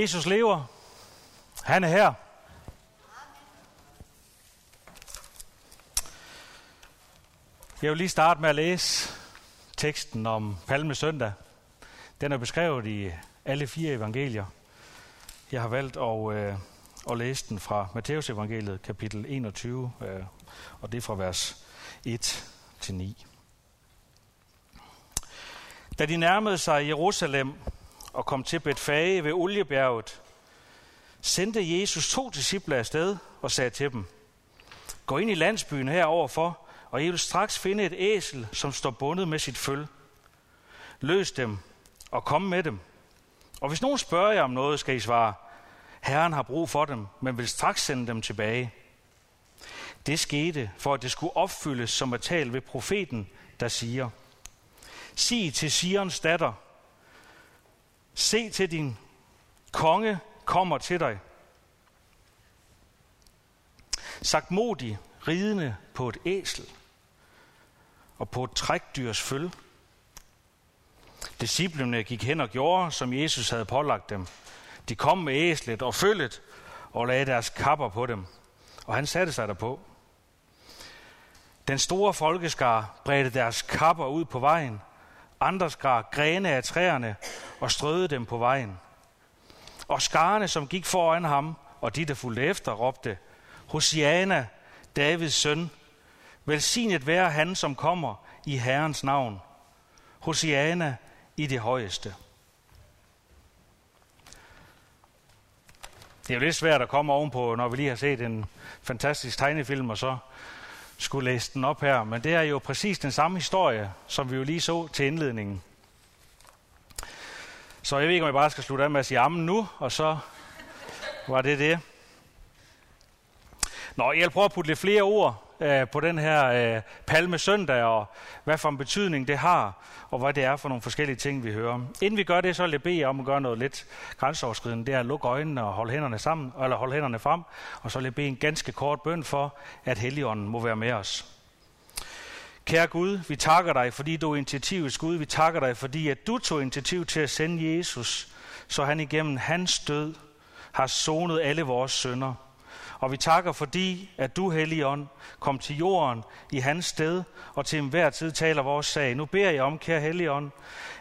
Jesus lever. Han er her. Jeg vil lige starte med at læse teksten om Palme Søndag. Den er beskrevet i alle fire evangelier. Jeg har valgt at, øh, at læse den fra Matteus evangeliet, kapitel 21, øh, og det er fra vers 1 til 9. Da de nærmede sig Jerusalem og kom til Betfage ved Oliebjerget, sendte Jesus to disciple afsted og sagde til dem, Gå ind i landsbyen heroverfor, og I vil straks finde et æsel, som står bundet med sit føl. Løs dem og kom med dem. Og hvis nogen spørger jer om noget, skal I svare, Herren har brug for dem, men vil straks sende dem tilbage. Det skete, for at det skulle opfyldes som at tale ved profeten, der siger, Sig til Sions datter, se til din konge kommer til dig. Sagt modig, ridende på et æsel og på et trækdyrs følge. Disciplerne gik hen og gjorde, som Jesus havde pålagt dem. De kom med æslet og følget og lagde deres kapper på dem, og han satte sig derpå. Den store folkeskar bredte deres kapper ud på vejen. Andre skar grene af træerne og strøede dem på vejen. Og skarne, som gik foran ham, og de, der fulgte efter, råbte, Hosiana, Davids søn, velsignet være han, som kommer i Herrens navn. Hosiana i det højeste. Det er jo lidt svært at komme ovenpå, når vi lige har set en fantastisk tegnefilm, og så skulle læse den op her. Men det er jo præcis den samme historie, som vi jo lige så til indledningen. Så jeg ved ikke, om jeg bare skal slutte af med at sige ammen nu, og så var det det. Nå, jeg vil prøve at putte lidt flere ord øh, på den her øh, palme søndag, og hvad for en betydning det har, og hvad det er for nogle forskellige ting, vi hører. Inden vi gør det, så vil jeg bede jer om at gøre noget lidt grænseoverskridende. Det er at lukke øjnene og holde hænderne sammen, eller holde hænderne frem, og så vil jeg bede en ganske kort bøn for, at Helligånden må være med os. Kære Gud, vi takker dig, fordi du er initiativets Gud. Vi takker dig, fordi at du tog initiativ til at sende Jesus, så han igennem hans død har sonet alle vores sønder. Og vi takker fordi, at du, Helligånd, kom til jorden i hans sted, og til enhver tid taler vores sag. Nu beder jeg om, kære Helligånd,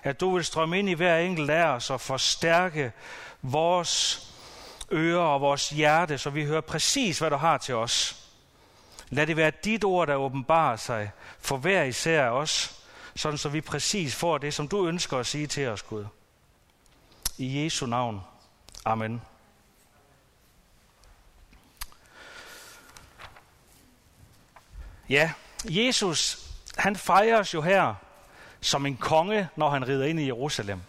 at du vil strømme ind i hver enkelt af os og forstærke vores ører og vores hjerte, så vi hører præcis, hvad du har til os. Lad det være dit ord, der åbenbarer sig for hver især af os, sådan så vi præcis får det, som du ønsker at sige til os, Gud. I Jesu navn. Amen. Ja, Jesus, han fejres jo her som en konge, når han rider ind i Jerusalem.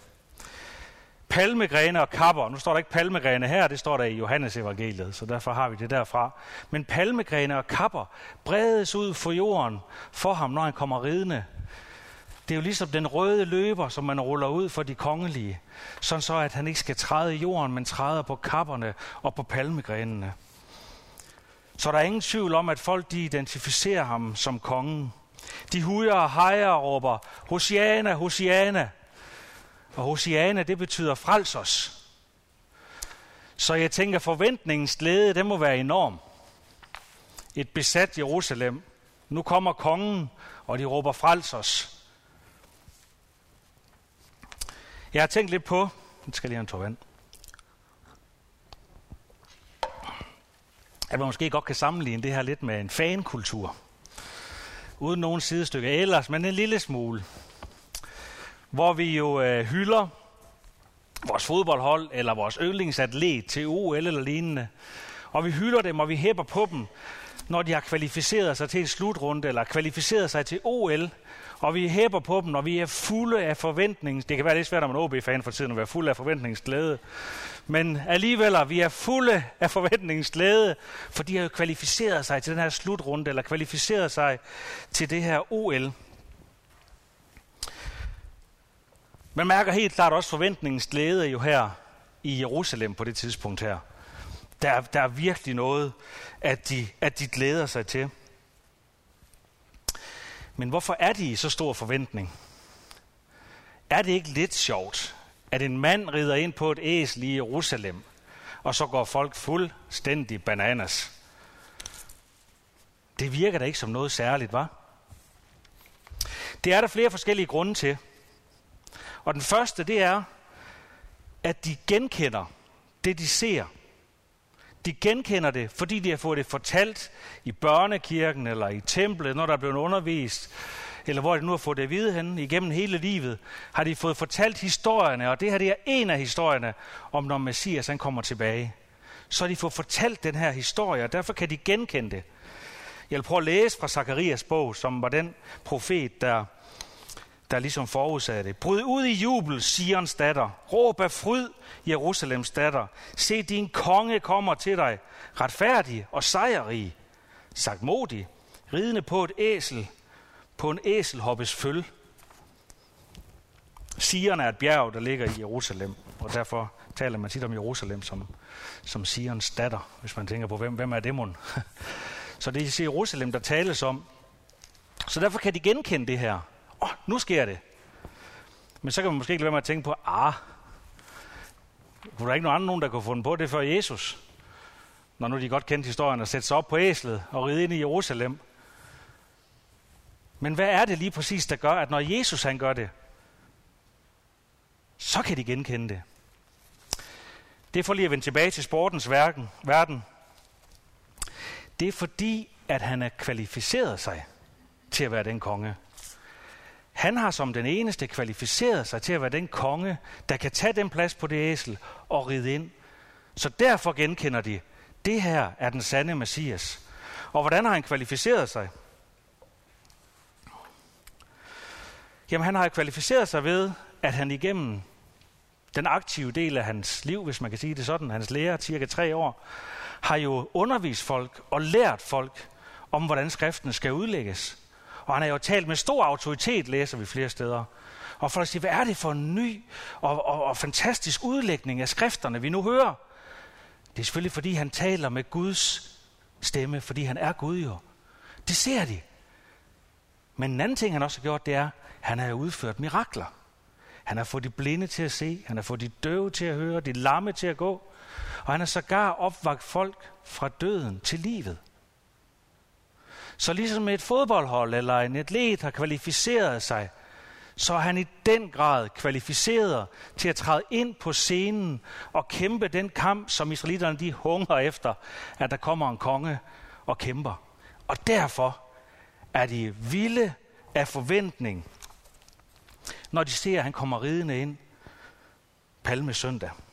Palmegrene og kapper, nu står der ikke palmegrene her, det står der i Johannes evangeliet, så derfor har vi det derfra. Men palmegrene og kapper bredes ud for jorden for ham, når han kommer ridende. Det er jo ligesom den røde løber, som man ruller ud for de kongelige, sådan så at han ikke skal træde i jorden, men træder på kapperne og på palmegrenene. Så der er ingen tvivl om, at folk de identificerer ham som kongen. De hujer og hejer og råber, Hosiana, Hosiana. Og Hosiana, det betyder frels os. Så jeg tænker, forventningens glæde, det må være enorm. Et besat Jerusalem. Nu kommer kongen, og de råber frels os. Jeg har tænkt lidt på, nu skal lige have en tår vand. At man måske godt kan sammenligne det her lidt med en fankultur. Uden nogen sidestykke ellers, men en lille smule. Hvor vi jo øh, hylder vores fodboldhold eller vores yndlingsatlet til OL eller lignende. Og vi hylder dem, og vi hæpper på dem, når de har kvalificeret sig til en slutrunde eller kvalificeret sig til OL og vi hæber på dem, og vi er fulde af forventning. Det kan være lidt svært, når man er OB-fan for tiden, at være fuld af forventningsglæde. Men alligevel, vi er fulde af forventningsglæde, for de har jo kvalificeret sig til den her slutrunde, eller kvalificeret sig til det her OL. Man mærker helt klart også forventningens glæde jo her i Jerusalem på det tidspunkt her. Der, der er virkelig noget, at de, at de glæder sig til. Men hvorfor er de i så stor forventning? Er det ikke lidt sjovt, at en mand rider ind på et æsel i Jerusalem, og så går folk fuldstændig bananas. Det virker da ikke som noget særligt, var? Det er der flere forskellige grunde til. Og den første, det er, at de genkender det, de ser. De genkender det, fordi de har fået det fortalt i børnekirken eller i templet, når der er blevet undervist, eller hvor de nu har fået det at vide henne igennem hele livet, har de fået fortalt historierne, og det her det er en af historierne om, når Messias han kommer tilbage. Så har de fået fortalt den her historie, og derfor kan de genkende det. Jeg vil prøve at læse fra Zakarias bog, som var den profet, der, der ligesom forudsagde det. Bryd ud i jubel, Sions datter. Råb af fryd, Jerusalems datter. Se, din konge kommer til dig, retfærdig og sejrrig, sagt modig, ridende på et æsel, på en æselhoppes føl. Sion er et bjerg, der ligger i Jerusalem, og derfor taler man tit om Jerusalem som, som Sions datter, hvis man tænker på, hvem, hvem er det mon? Så det er Jerusalem, der tales om. Så derfor kan de genkende det her. Åh, oh, nu sker det. Men så kan man måske ikke lade være med at tænke på, ah, kunne der ikke nogen andre, der kunne få på det før Jesus? Når nu de godt kendte historien og sætte sig op på æslet og ride ind i Jerusalem. Men hvad er det lige præcis, der gør, at når Jesus han gør det, så kan de genkende det. Det er for lige at vende tilbage til sportens verden. verden. Det er fordi, at han er kvalificeret sig til at være den konge. Han har som den eneste kvalificeret sig til at være den konge, der kan tage den plads på det æsel og ride ind. Så derfor genkender de, det her er den sande Messias. Og hvordan har han kvalificeret sig? Jamen han har kvalificeret sig ved, at han igennem den aktive del af hans liv, hvis man kan sige det sådan, hans lærer, cirka tre år, har jo undervist folk og lært folk om, hvordan skriften skal udlægges. Og han har jo talt med stor autoritet, læser vi flere steder. Og folk siger, hvad er det for en ny og, og, og fantastisk udlægning af skrifterne, vi nu hører? Det er selvfølgelig, fordi han taler med Guds stemme, fordi han er Gud jo. Det ser de. Men en anden ting, han også har gjort, det er, han har udført mirakler. Han har fået de blinde til at se, han har fået de døve til at høre, de lamme til at gå, og han har sågar opvagt folk fra døden til livet. Så ligesom et fodboldhold eller en atlet har kvalificeret sig, så er han i den grad kvalificeret til at træde ind på scenen og kæmpe den kamp, som israelitterne de hunger efter, at der kommer en konge og kæmper. Og derfor er de vilde af forventning, når de ser, at han kommer ridende ind palmesøndag. søndag.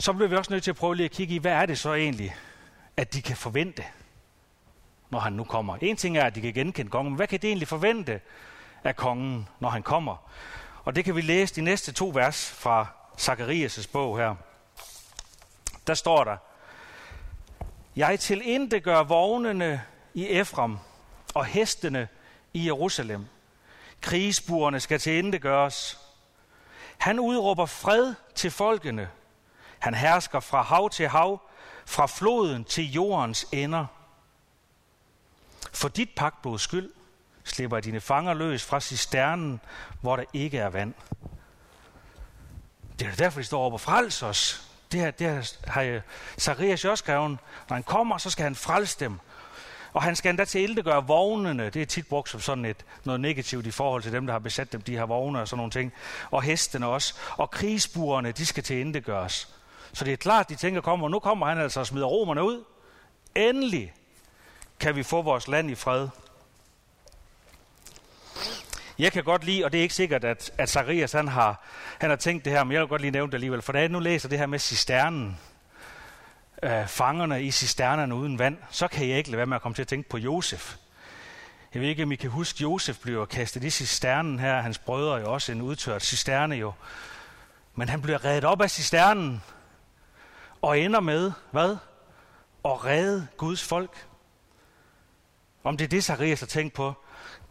Så bliver vi også nødt til at prøve lige at kigge i, hvad er det så egentlig, at de kan forvente, når han nu kommer. En ting er, at de kan genkende kongen, men hvad kan de egentlig forvente af kongen, når han kommer? Og det kan vi læse de næste to vers fra Zakarias' bog her. Der står der, Jeg til ikke gør vognene i Efrem og hestene i Jerusalem. Krigsburene skal til gøres. Han udråber fred til folkene – han hersker fra hav til hav, fra floden til jordens ender. For dit pagtblods skyld slipper jeg dine fanger løs fra cisternen, hvor der ikke er vand. Det er derfor, de står op og frelser os. Det, her, det her har Zacharias også skrevet. Når han kommer, så skal han frelse dem. Og han skal endda til gøre vognene. Det er tit brugt som sådan et, noget negativt i forhold til dem, der har besat dem, de her vogne og sådan nogle ting. Og hestene også. Og krigsburene, de skal til gøres. Så det er klart, de tænker, kommer, nu kommer han altså og smider romerne ud. Endelig kan vi få vores land i fred. Jeg kan godt lide, og det er ikke sikkert, at, at Zacharias han har, han har tænkt det her, men jeg vil godt lige nævne det alligevel. For da jeg nu læser det her med cisternen, øh, fangerne i cisternerne uden vand, så kan jeg ikke lade være med at komme til at tænke på Josef. Jeg ved ikke, om I kan huske, Josef bliver kastet i cisternen her. Hans brødre er jo også en udtørt cisterne jo. Men han bliver reddet op af cisternen, og ender med, hvad? At redde Guds folk. Om det er det, Zacharias har tænkt på,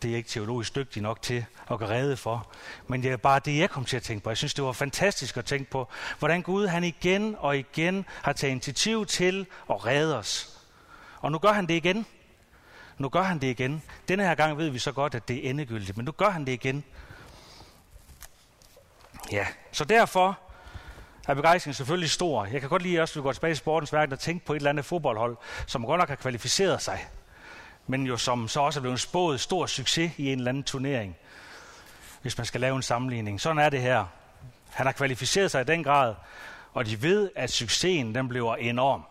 det er jeg ikke teologisk dygtig nok til at gøre redde for. Men det er bare det, jeg kom til at tænke på. Jeg synes, det var fantastisk at tænke på, hvordan Gud han igen og igen har taget initiativ til at redde os. Og nu gør han det igen. Nu gør han det igen. Denne her gang ved vi så godt, at det er endegyldigt, men nu gør han det igen. Ja, så derfor er begejstringen selvfølgelig stor. Jeg kan godt lide også, at vi går tilbage i sportens verden og tænke på et eller andet fodboldhold, som godt nok har kvalificeret sig, men jo som så også er blevet spået stor succes i en eller anden turnering, hvis man skal lave en sammenligning. Sådan er det her. Han har kvalificeret sig i den grad, og de ved, at succesen den bliver enorm.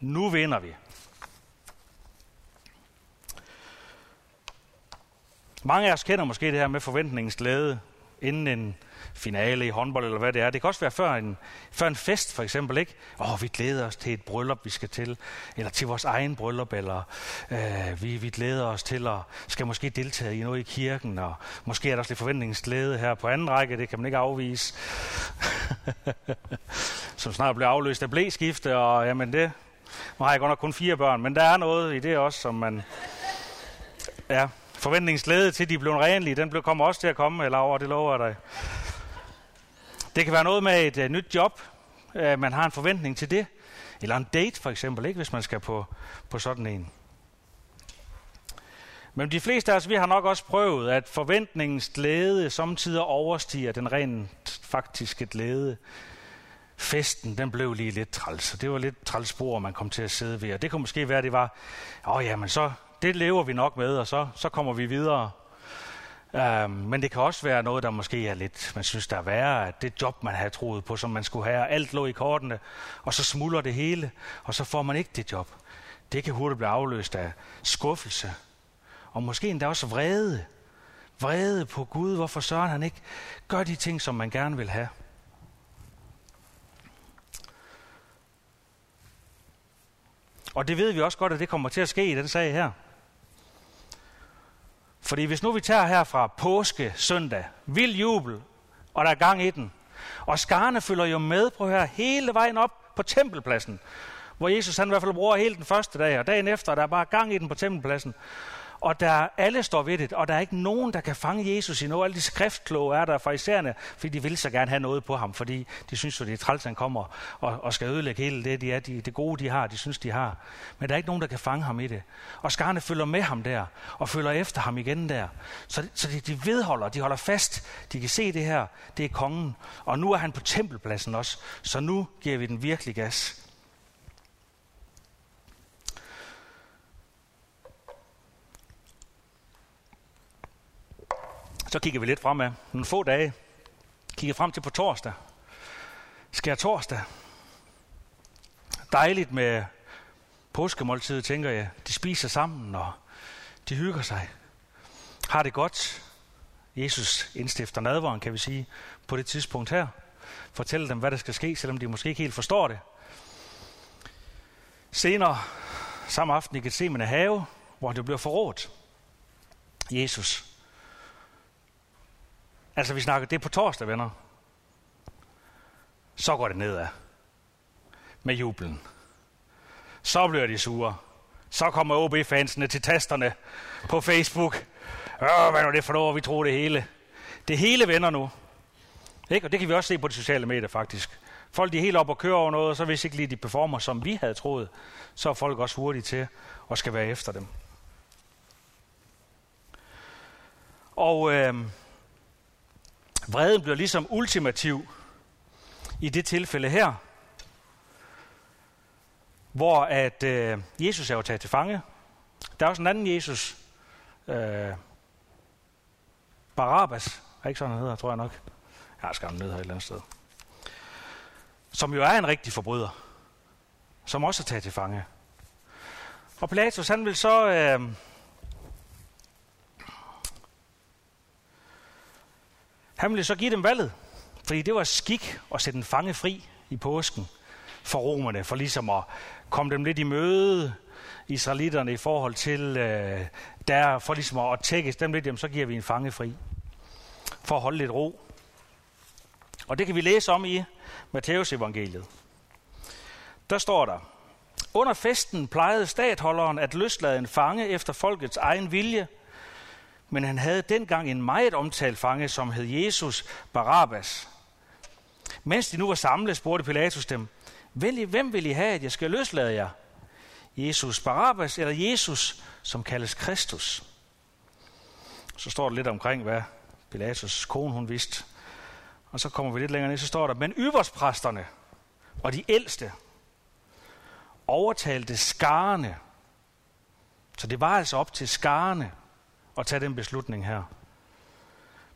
Nu vinder vi. Mange af os kender måske det her med forventningens glæde, inden en finale i håndbold, eller hvad det er. Det kan også være før en, før en fest, for eksempel. ikke. Åh, oh, vi glæder os til et bryllup, vi skal til, eller til vores egen bryllup, eller øh, vi, vi glæder os til at skal måske deltage i noget i kirken, og måske er der også lidt forventningsglæde her på anden række, det kan man ikke afvise. Som snart bliver afløst af blæskifte, og jamen det, nu har jeg godt nok kun fire børn, men der er noget i det også, som man... Ja, forventningsglæde til, at de blev renlige, den kommer også til at komme, eller over, det lover jeg dig. Det kan være noget med et uh, nyt job. Uh, man har en forventning til det. Eller en date for eksempel, ikke, hvis man skal på, på sådan en. Men de fleste af os, vi har nok også prøvet, at forventningens glæde samtidig overstiger den rent faktiske glæde. Festen, den blev lige lidt træls, og det var lidt trælsbord, spor, man kom til at sidde ved. Og det kunne måske være, at det var, åh oh, ja, men så, det lever vi nok med, og så, så kommer vi videre. Um, men det kan også være noget, der måske er lidt, man synes, der er værre, at det job, man havde troet på, som man skulle have, alt lå i kortene, og så smuldrer det hele, og så får man ikke det job. Det kan hurtigt blive afløst af skuffelse, og måske endda også vrede. Vrede på Gud, hvorfor søren han ikke gør de ting, som man gerne vil have. Og det ved vi også godt, at det kommer til at ske i den sag her. Fordi hvis nu vi tager her fra påske søndag, vild jubel, og der er gang i den, og skarne følger jo med, på her hele vejen op på tempelpladsen, hvor Jesus han i hvert fald bruger hele den første dag, og dagen efter, der er bare gang i den på tempelpladsen og der alle står ved det, og der er ikke nogen, der kan fange Jesus i noget. Alle de skriftkloge er der fra isærne, fordi de vil så gerne have noget på ham, fordi de synes jo, det er træls, han kommer og, og skal ødelægge hele det, de er, de, det gode, de har, de synes, de har. Men der er ikke nogen, der kan fange ham i det. Og skarne følger med ham der, og følger efter ham igen der. Så, så de, de vedholder, de holder fast, de kan se det her, det er kongen. Og nu er han på tempelpladsen også, så nu giver vi den virkelig gas. Så kigger vi lidt fremad. Nogle få dage. Kigger frem til på torsdag. Skær torsdag. Dejligt med påskemåltid, tænker jeg. De spiser sammen, og de hygger sig. Har det godt. Jesus indstifter nadvaren, kan vi sige, på det tidspunkt her. Fortæller dem, hvad der skal ske, selvom de måske ikke helt forstår det. Senere, samme aften i Gethsemane have, hvor det bliver forrådt. Jesus Altså, vi snakker, det er på torsdag, venner. Så går det nedad med jublen. Så bliver de sure. Så kommer OB-fansene til tasterne på Facebook. Åh, hvad er det for noget, vi tror det hele. Det hele vender nu. Ikke? Og det kan vi også se på de sociale medier, faktisk. Folk de er helt op og kører over noget, og så hvis ikke lige de performer, som vi havde troet, så er folk også hurtige til og skal være efter dem. Og øh, Vreden bliver ligesom ultimativ i det tilfælde her, hvor at øh, Jesus er jo taget til fange. Der er også en anden Jesus, øh, Barabbas, er ikke sådan, han hedder, tror jeg nok. Jeg har ham ned her et eller andet sted. Som jo er en rigtig forbryder, som også er taget til fange. Og Pilatus, han vil så øh, Han ville så give dem valget, fordi det var skik at sætte en fange fri i påsken for romerne, for ligesom at komme dem lidt i møde, israelitterne i forhold til øh, der, for ligesom at tække dem lidt, jamen, så giver vi en fange fri, for at holde lidt ro. Og det kan vi læse om i Matteus evangeliet. Der står der, under festen plejede statholderen at løslade en fange efter folkets egen vilje, men han havde dengang en meget omtalt fange, som hed Jesus Barabbas. Mens de nu var samlet, spurgte Pilatus dem, hvem vil I have, at jeg skal løslade jer? Jesus Barabbas eller Jesus, som kaldes Kristus. Så står der lidt omkring, hvad Pilatus' kone hun vidste. Og så kommer vi lidt længere ned, så står der, men yverspræsterne og de ældste overtalte skarne. Så det var altså op til skarne at tage den beslutning her.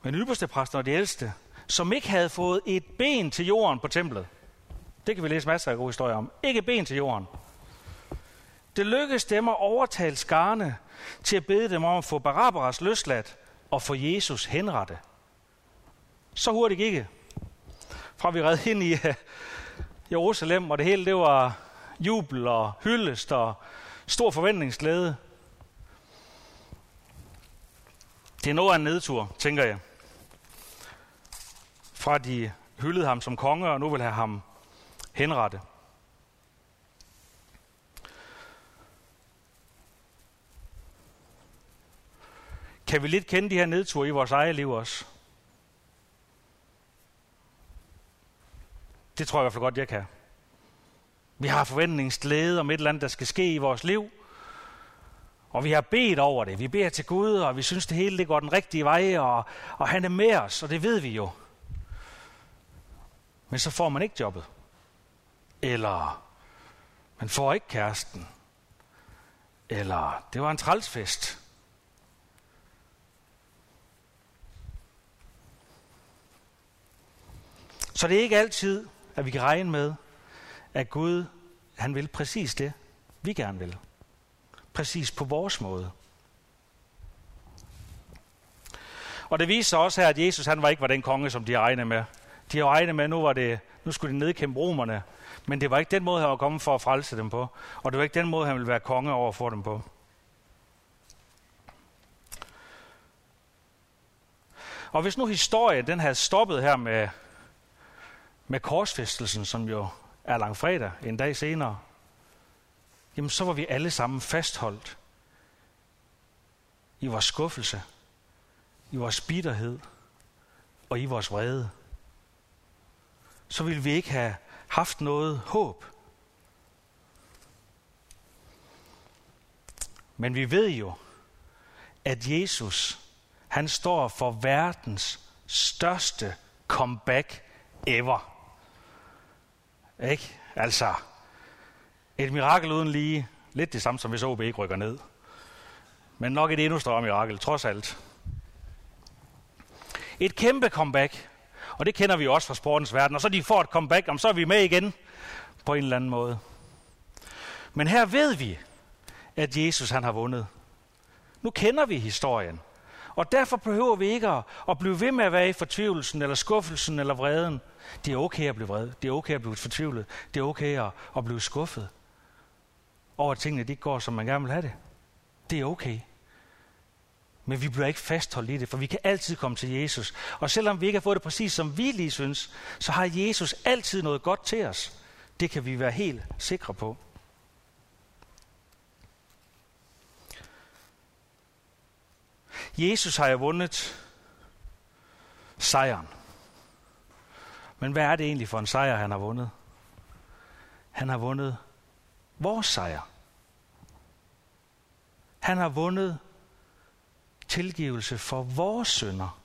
Men ypperste præster og de ældste, som ikke havde fået et ben til jorden på templet, det kan vi læse masser af gode historier om. Ikke ben til jorden. Det lykkedes dem at overtale skarne til at bede dem om at få Barabbas løsladt og få Jesus henrettet. Så hurtigt gik det. Fra vi red ind i øh, Jerusalem, og det hele det var jubel og hyldest og stor forventningsglæde. Det er noget af en nedtur, tænker jeg. Fra de hyldede ham som konge, og nu vil have ham henrette. Kan vi lidt kende de her nedture i vores eget liv også? Det tror jeg i hvert fald godt, jeg kan. Vi har forventningsglæde om et eller andet, der skal ske i vores liv. Og vi har bedt over det. Vi beder til Gud, og vi synes, det hele det går den rigtige vej, og, og han er med os, og det ved vi jo. Men så får man ikke jobbet. Eller man får ikke kæresten. Eller det var en trælsfest. Så det er ikke altid, at vi kan regne med, at Gud, han vil præcis det, vi gerne vil. Præcis på vores måde. Og det viser også her, at Jesus han var ikke var den konge, som de regnede med. De har regnet med, at nu, var det, nu skulle de nedkæmpe romerne. Men det var ikke den måde, han var kommet for at frelse dem på. Og det var ikke den måde, han ville være konge over for dem på. Og hvis nu historien den havde stoppet her med, med korsfæstelsen, som jo er langfredag, en dag senere, jamen så var vi alle sammen fastholdt i vores skuffelse, i vores bitterhed og i vores vrede. Så ville vi ikke have haft noget håb. Men vi ved jo, at Jesus, han står for verdens største comeback ever. Ikke? Altså, et mirakel uden lige. Lidt det samme som hvis OB ikke rykker ned. Men nok et endnu større mirakel, trods alt. Et kæmpe comeback. Og det kender vi også fra sportens verden. Og så de får et comeback, og så er vi med igen på en eller anden måde. Men her ved vi, at Jesus han har vundet. Nu kender vi historien. Og derfor behøver vi ikke at, at blive ved med at være i fortvivlelsen, eller skuffelsen, eller vreden. Det er okay at blive vred. Det er okay at blive fortvivlet. Det er okay at, at blive skuffet over, at tingene de går, som man gerne vil have det. Det er okay. Men vi bliver ikke fastholdt i det, for vi kan altid komme til Jesus. Og selvom vi ikke har fået det præcis, som vi lige synes, så har Jesus altid noget godt til os. Det kan vi være helt sikre på. Jesus har jeg vundet sejren. Men hvad er det egentlig for en sejr, han har vundet? Han har vundet vores sejr. Han har vundet tilgivelse for vores synder.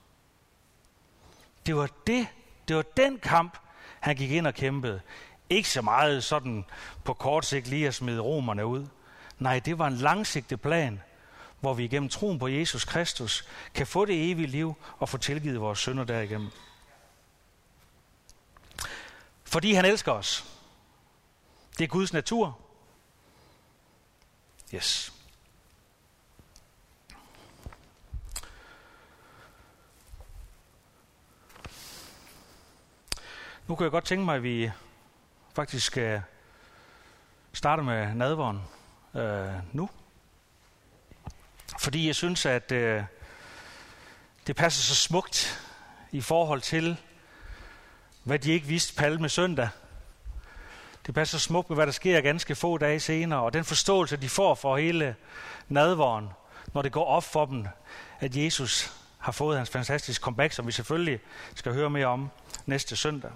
Det var det, det var den kamp, han gik ind og kæmpede. Ikke så meget sådan på kort sigt lige at smide romerne ud. Nej, det var en langsigtet plan, hvor vi igennem troen på Jesus Kristus kan få det evige liv og få tilgivet vores synder derigennem. Fordi han elsker os. Det er Guds natur. Yes. Nu kan jeg godt tænke mig, at vi faktisk øh, skal starte med nadvåren øh, nu. Fordi jeg synes, at øh, det passer så smukt i forhold til, hvad de ikke vidste palme søndag. Det passer smukt med, hvad der sker ganske få dage senere, og den forståelse, de får for hele nadvåren, når det går op for dem, at Jesus har fået hans fantastiske comeback, som vi selvfølgelig skal høre mere om næste søndag.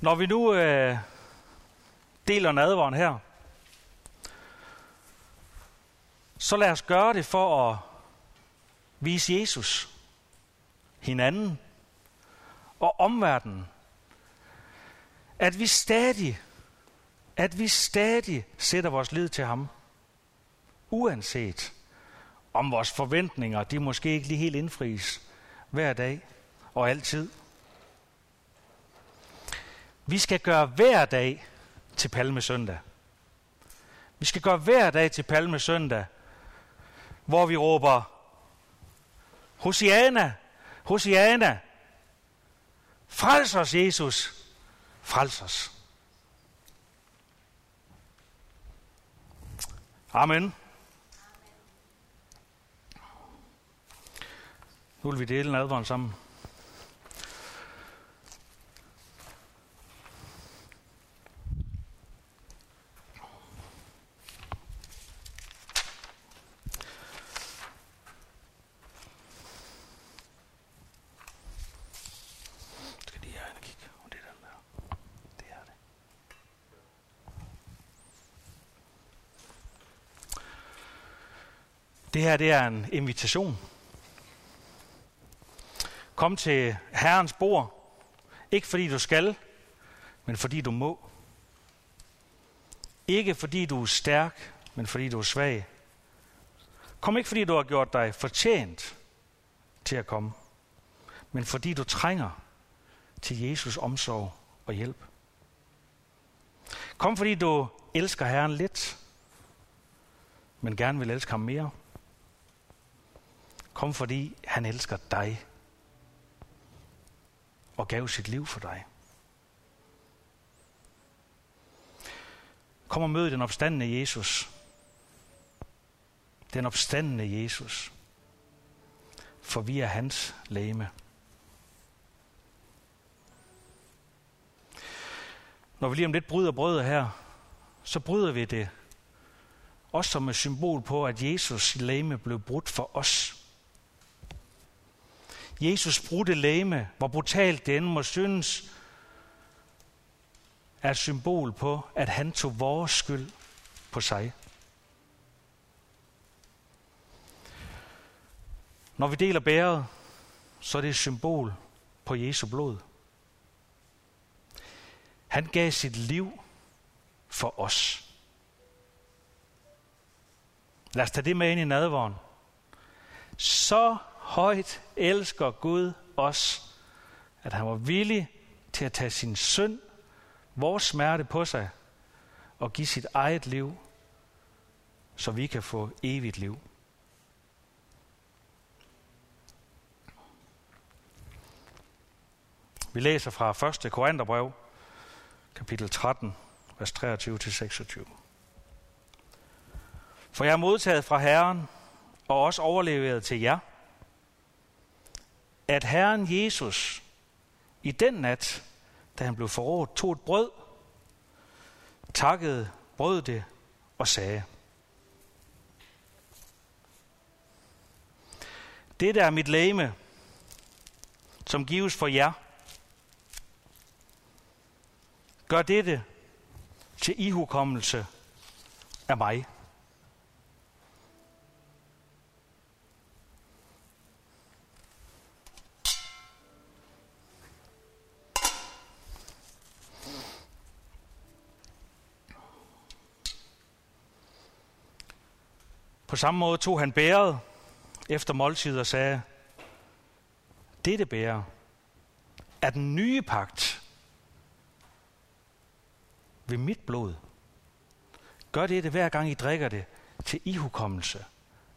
Når vi nu øh, deler nadvåren her, så lad os gøre det for at vise Jesus, hinanden og omverdenen, at vi stadig, at vi stadig sætter vores lid til ham, uanset om vores forventninger, de måske ikke lige helt indfries hver dag og altid. Vi skal gøre hver dag til Palmesøndag. Vi skal gøre hver dag til Palmesøndag, hvor vi råber, Hosiana, Hosiana, frels os, Jesus, frels os. Amen. Nu vil vi dele nadvåren sammen. Skal lige have en kig. Det er den der. Det er det. Det her det er en invitation. Kom til Herrens bord. Ikke fordi du skal, men fordi du må. Ikke fordi du er stærk, men fordi du er svag. Kom ikke fordi du har gjort dig fortjent til at komme, men fordi du trænger til Jesus omsorg og hjælp. Kom fordi du elsker Herren lidt, men gerne vil elske ham mere. Kom fordi han elsker dig og gav sit liv for dig. Kom og mød den opstandende Jesus. Den opstandende Jesus. For vi er hans læme. Når vi lige om lidt bryder brødet her, så bryder vi det også som et symbol på, at Jesus læme blev brudt for os. Jesus brudte læme, hvor brutalt det end må synes, er et symbol på, at han tog vores skyld på sig. Når vi deler bæret, så er det et symbol på Jesu blod. Han gav sit liv for os. Lad os tage det med ind i nadvåren. Så højt elsker Gud os, at han var villig til at tage sin synd, vores smerte på sig, og give sit eget liv, så vi kan få evigt liv. Vi læser fra 1. Korintherbrev, kapitel 13, vers 23-26. For jeg er modtaget fra Herren, og også overleveret til jer, at Herren Jesus i den nat, da han blev forrådt, tog et brød, takkede, brød det og sagde, Dette er mit læme, som gives for jer. Gør dette til ihukommelse af mig. På samme måde tog han bæret efter måltid og sagde, dette bære er den nye pagt ved mit blod. Gør det hver gang I drikker det til ihukommelse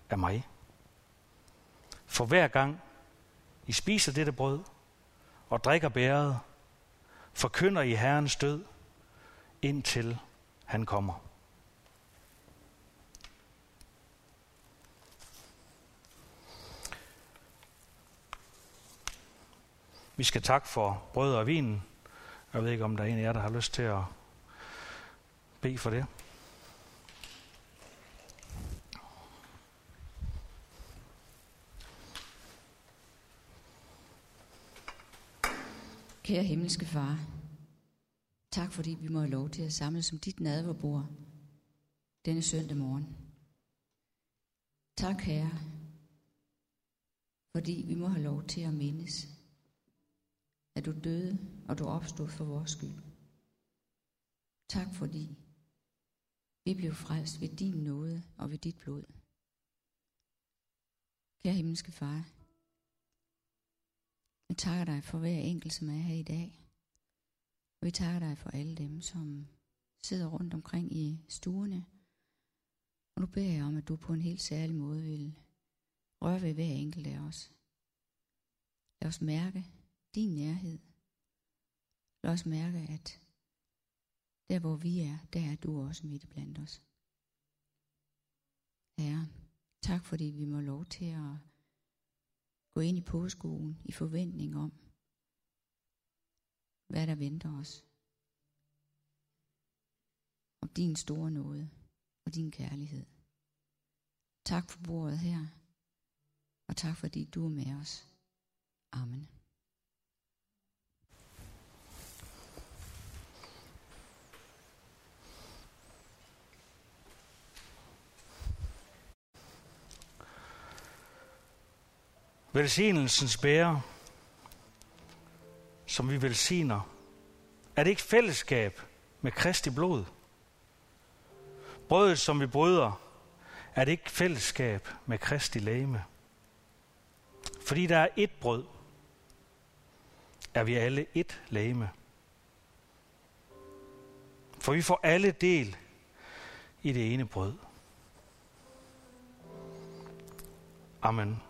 af mig. For hver gang I spiser dette brød og drikker bæret, forkynder I Herrens død, indtil han kommer. Vi skal takke for brød og vinen. Jeg ved ikke, om der er en af jer, der har lyst til at bede for det. Kære himmelske far, Tak fordi vi må have lov til at samles som dit nadverbord denne søndag morgen. Tak, Herre, fordi vi må have lov til at mindes, at du døde, og du opstod for vores skyld. Tak fordi vi blev frelst ved din nåde og ved dit blod. Kære himmelske far, jeg takker dig for hver enkelt, som er her i dag. Og vi takker dig for alle dem, som sidder rundt omkring i stuerne. Og nu beder jeg om, at du på en helt særlig måde vil røre ved hver enkelt af os. Lad os mærke din nærhed. Lad os mærke, at der hvor vi er, der er du også midt blandt os. Herre, tak fordi vi må lov til at gå ind i påskuen i forventning om, hvad der venter os. Om din store nåde og din kærlighed. Tak for bordet her, og tak fordi du er med os. Amen. Velsignelsens bærer, som vi velsigner, er det ikke fællesskab med Kristi blod? Brødet, som vi bryder, er det ikke fællesskab med Kristi læme? Fordi der er ét brød, er vi alle ét læme. For vi får alle del i det ene brød. Amen.